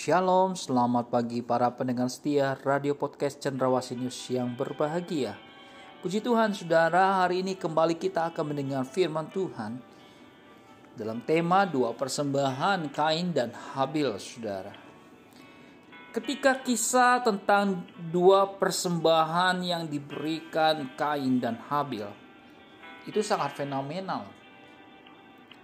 Shalom, selamat pagi para pendengar setia Radio Podcast Cendrawasih News yang berbahagia. Puji Tuhan, saudara, hari ini kembali kita akan mendengar firman Tuhan dalam tema dua persembahan Kain dan Habil, saudara. Ketika kisah tentang dua persembahan yang diberikan Kain dan Habil, itu sangat fenomenal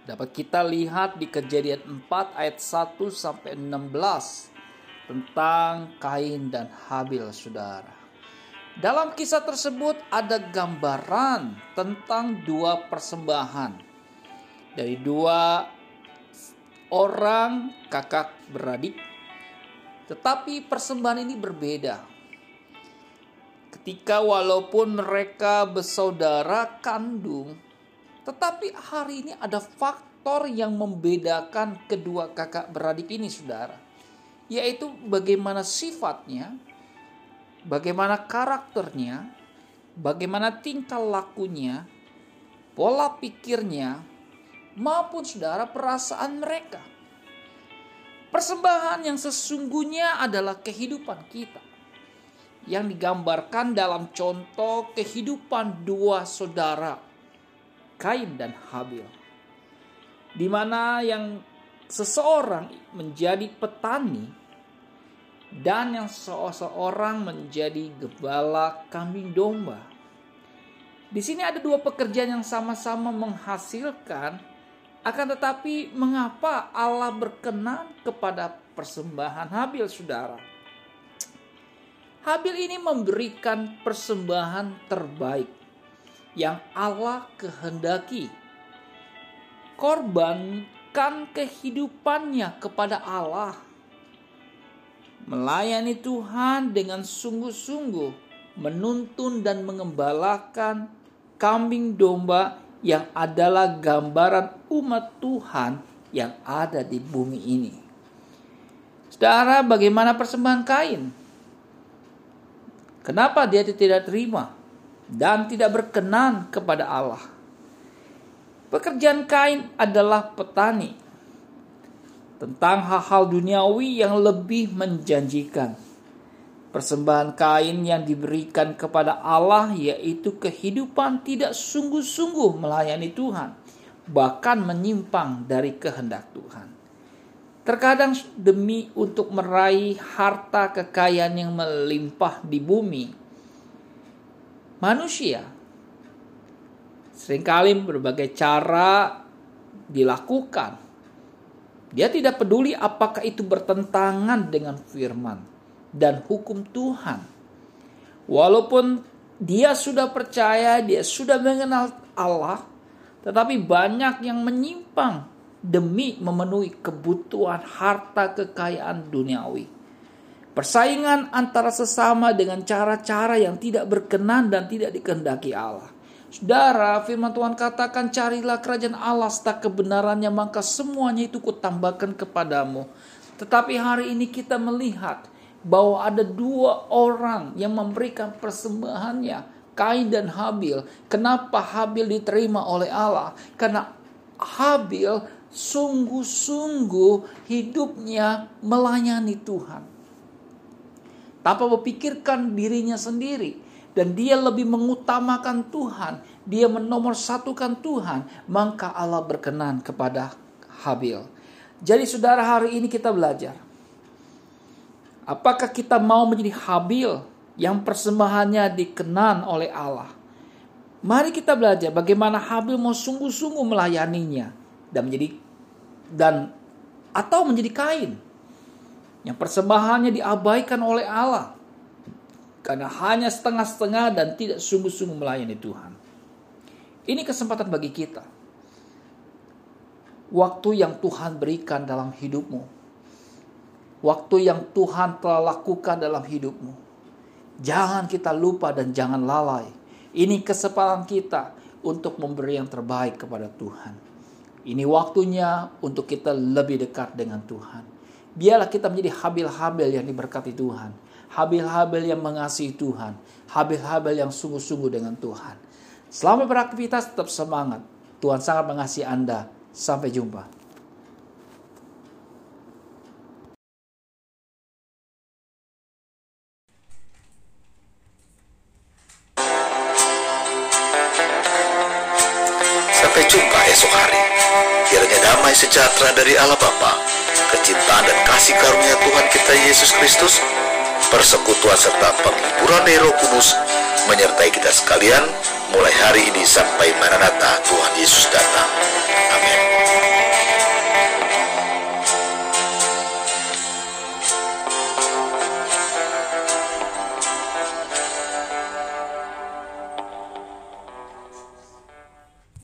Dapat kita lihat di kejadian 4 ayat 1 sampai 16 tentang Kain dan Habil saudara. Dalam kisah tersebut ada gambaran tentang dua persembahan dari dua orang kakak beradik. Tetapi persembahan ini berbeda. Ketika walaupun mereka bersaudara kandung, tetapi hari ini ada faktor yang membedakan kedua kakak beradik ini, saudara, yaitu bagaimana sifatnya, bagaimana karakternya, bagaimana tingkah lakunya, pola pikirnya, maupun saudara perasaan mereka. Persembahan yang sesungguhnya adalah kehidupan kita yang digambarkan dalam contoh kehidupan dua saudara Kain dan Habil. Di mana yang seseorang menjadi petani dan yang seseorang menjadi gembala kambing domba. Di sini ada dua pekerjaan yang sama-sama menghasilkan akan tetapi mengapa Allah berkenan kepada persembahan Habil saudara? Habil ini memberikan persembahan terbaik yang Allah kehendaki. Korbankan kehidupannya kepada Allah. Melayani Tuhan dengan sungguh-sungguh, menuntun dan mengembalakan kambing domba yang adalah gambaran umat Tuhan yang ada di bumi ini. Saudara, bagaimana persembahan Kain? Kenapa dia tidak terima? Dan tidak berkenan kepada Allah. Pekerjaan Kain adalah petani tentang hal-hal duniawi yang lebih menjanjikan. Persembahan Kain yang diberikan kepada Allah yaitu kehidupan tidak sungguh-sungguh melayani Tuhan, bahkan menyimpang dari kehendak Tuhan. Terkadang demi untuk meraih harta kekayaan yang melimpah di bumi, manusia. Seringkali berbagai cara dilakukan. Dia tidak peduli apakah itu bertentangan dengan firman dan hukum Tuhan. Walaupun dia sudah percaya, dia sudah mengenal Allah, tetapi banyak yang menyimpang demi memenuhi kebutuhan harta kekayaan duniawi. Persaingan antara sesama dengan cara-cara yang tidak berkenan dan tidak dikehendaki Allah. Saudara, firman Tuhan katakan carilah kerajaan Allah serta kebenarannya maka semuanya itu kutambahkan kepadamu. Tetapi hari ini kita melihat bahwa ada dua orang yang memberikan persembahannya, Kain dan Habil. Kenapa Habil diterima oleh Allah? Karena Habil sungguh-sungguh hidupnya melayani Tuhan tanpa memikirkan dirinya sendiri dan dia lebih mengutamakan Tuhan, dia menomorsatukan Tuhan, maka Allah berkenan kepada Habil. Jadi saudara hari ini kita belajar. Apakah kita mau menjadi Habil yang persembahannya dikenan oleh Allah? Mari kita belajar bagaimana Habil mau sungguh-sungguh melayaninya dan menjadi dan atau menjadi Kain yang persembahannya diabaikan oleh Allah karena hanya setengah-setengah dan tidak sungguh-sungguh melayani Tuhan. Ini kesempatan bagi kita. Waktu yang Tuhan berikan dalam hidupmu. Waktu yang Tuhan telah lakukan dalam hidupmu. Jangan kita lupa dan jangan lalai. Ini kesempatan kita untuk memberi yang terbaik kepada Tuhan. Ini waktunya untuk kita lebih dekat dengan Tuhan Biarlah kita menjadi habil-habil yang diberkati Tuhan. Habil-habil yang mengasihi Tuhan. Habil-habil yang sungguh-sungguh dengan Tuhan. Selama beraktivitas tetap semangat. Tuhan sangat mengasihi Anda. Sampai jumpa. Sampai jumpa esok hari. Kiranya damai sejahtera dari Allah Bapa, kecintaan dan kasih karunia Tuhan kita Yesus Kristus, persekutuan serta penghiburan dari Roh Kudus menyertai kita sekalian mulai hari ini sampai Maranatha Tuhan Yesus datang. Amin.